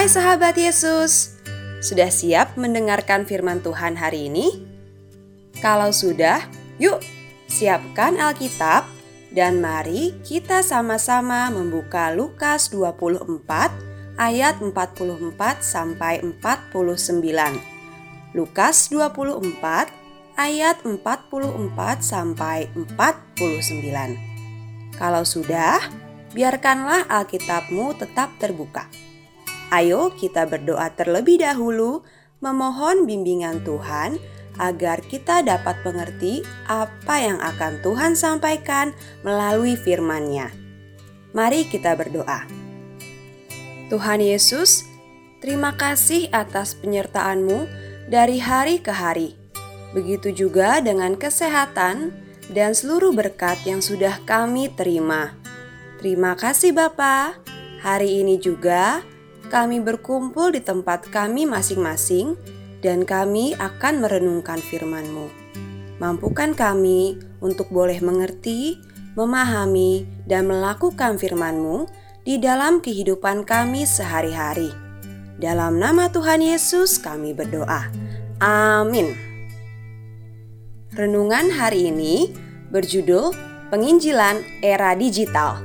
Hai sahabat Yesus, sudah siap mendengarkan firman Tuhan hari ini? Kalau sudah, yuk siapkan Alkitab dan mari kita sama-sama membuka Lukas 24 ayat 44 sampai 49. Lukas 24 ayat 44 sampai 49. Kalau sudah, biarkanlah Alkitabmu tetap terbuka. Ayo kita berdoa terlebih dahulu memohon bimbingan Tuhan agar kita dapat mengerti apa yang akan Tuhan sampaikan melalui firman-Nya. Mari kita berdoa. Tuhan Yesus, terima kasih atas penyertaan-Mu dari hari ke hari. Begitu juga dengan kesehatan dan seluruh berkat yang sudah kami terima. Terima kasih Bapa. Hari ini juga kami berkumpul di tempat kami masing-masing dan kami akan merenungkan firman-Mu. Mampukan kami untuk boleh mengerti, memahami, dan melakukan firman-Mu di dalam kehidupan kami sehari-hari. Dalam nama Tuhan Yesus kami berdoa. Amin. Renungan hari ini berjudul Penginjilan Era Digital.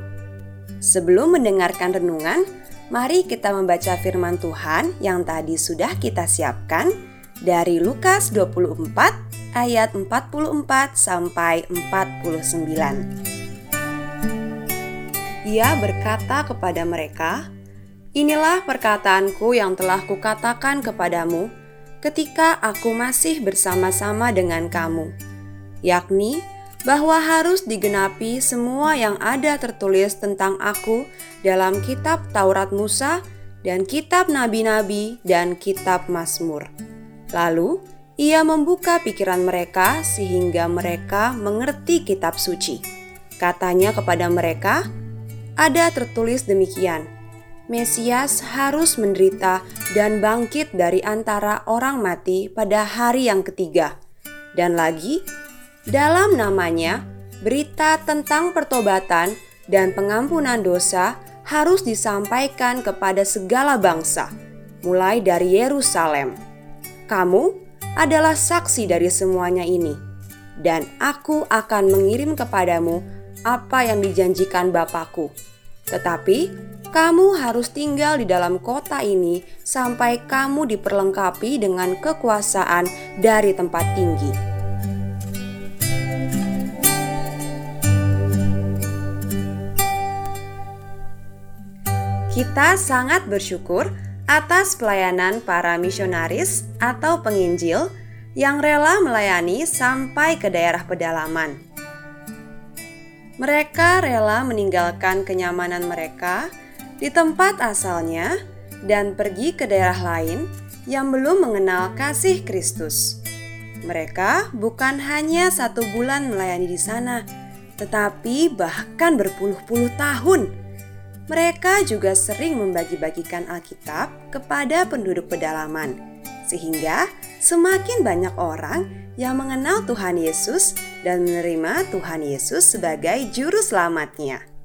Sebelum mendengarkan renungan, mari kita membaca firman Tuhan yang tadi sudah kita siapkan dari Lukas 24 ayat 44 sampai 49. Ia berkata kepada mereka, Inilah perkataanku yang telah kukatakan kepadamu, ketika aku masih bersama-sama dengan kamu, yakni bahwa harus digenapi semua yang ada tertulis tentang aku dalam kitab Taurat Musa dan kitab nabi-nabi dan kitab Mazmur. Lalu ia membuka pikiran mereka sehingga mereka mengerti kitab suci. Katanya kepada mereka, "Ada tertulis demikian: Mesias harus menderita dan bangkit dari antara orang mati pada hari yang ketiga. Dan lagi, dalam namanya, berita tentang pertobatan dan pengampunan dosa harus disampaikan kepada segala bangsa, mulai dari Yerusalem. Kamu adalah saksi dari semuanya ini, dan aku akan mengirim kepadamu apa yang dijanjikan Bapakku. Tetapi kamu harus tinggal di dalam kota ini sampai kamu diperlengkapi dengan kekuasaan dari tempat tinggi. Kita sangat bersyukur atas pelayanan para misionaris atau penginjil yang rela melayani sampai ke daerah pedalaman. Mereka rela meninggalkan kenyamanan mereka di tempat asalnya dan pergi ke daerah lain yang belum mengenal kasih Kristus. Mereka bukan hanya satu bulan melayani di sana, tetapi bahkan berpuluh-puluh tahun. Mereka juga sering membagi-bagikan Alkitab kepada penduduk pedalaman, sehingga semakin banyak orang yang mengenal Tuhan Yesus dan menerima Tuhan Yesus sebagai Juru Selamatnya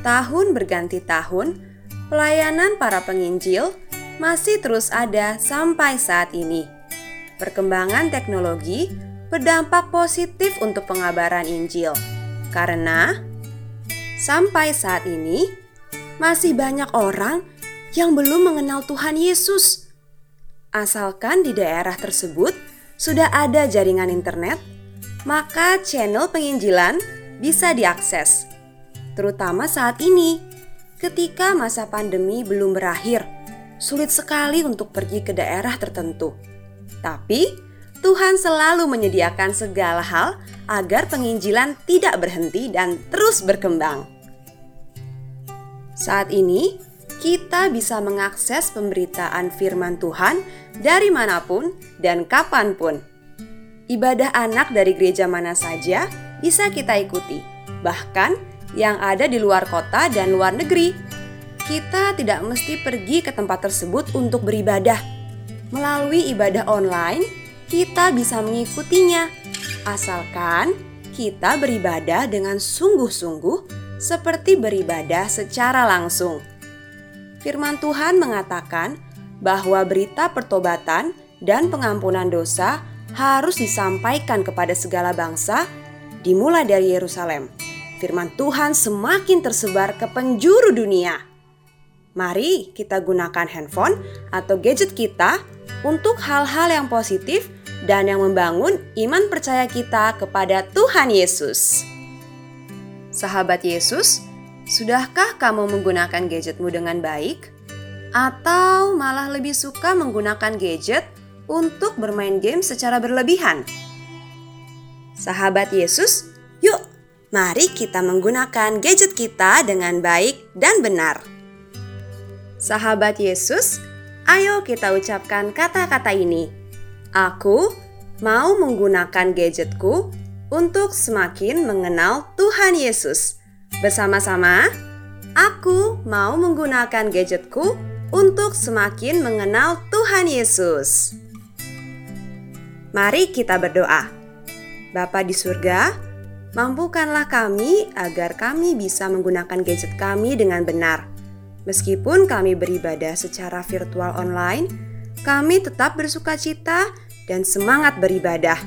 tahun berganti tahun, pelayanan para penginjil masih terus ada sampai saat ini. Perkembangan teknologi berdampak positif untuk pengabaran Injil, karena sampai saat ini masih banyak orang yang belum mengenal Tuhan Yesus. Asalkan di daerah tersebut sudah ada jaringan internet, maka channel penginjilan bisa diakses terutama saat ini, ketika masa pandemi belum berakhir. Sulit sekali untuk pergi ke daerah tertentu, tapi Tuhan selalu menyediakan segala hal agar penginjilan tidak berhenti dan terus berkembang. Saat ini, kita bisa mengakses pemberitaan firman Tuhan dari mana pun dan kapan pun. Ibadah anak dari gereja mana saja bisa kita ikuti, bahkan yang ada di luar kota dan luar negeri. Kita tidak mesti pergi ke tempat tersebut untuk beribadah. Melalui ibadah online, kita bisa mengikutinya, asalkan kita beribadah dengan sungguh-sungguh, seperti beribadah secara langsung. firman Tuhan mengatakan bahwa berita pertobatan dan pengampunan dosa harus disampaikan kepada segala bangsa, dimulai dari Yerusalem. Firman Tuhan semakin tersebar ke penjuru dunia. Mari kita gunakan handphone atau gadget kita untuk hal-hal yang positif dan yang membangun iman percaya kita kepada Tuhan Yesus. Sahabat Yesus, sudahkah kamu menggunakan gadgetmu dengan baik? Atau malah lebih suka menggunakan gadget untuk bermain game secara berlebihan? Sahabat Yesus, yuk mari kita menggunakan gadget kita dengan baik dan benar. Sahabat Yesus, ayo kita ucapkan kata-kata ini. Aku mau menggunakan gadgetku untuk semakin mengenal Tuhan Yesus. Bersama-sama, aku mau menggunakan gadgetku untuk semakin mengenal Tuhan Yesus. Mari kita berdoa. Bapa di surga, mampukanlah kami agar kami bisa menggunakan gadget kami dengan benar. Meskipun kami beribadah secara virtual online, kami tetap bersuka cita dan semangat beribadah.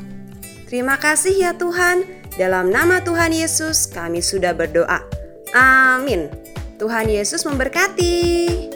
Terima kasih ya Tuhan. Dalam nama Tuhan Yesus kami sudah berdoa. Amin. Tuhan Yesus memberkati.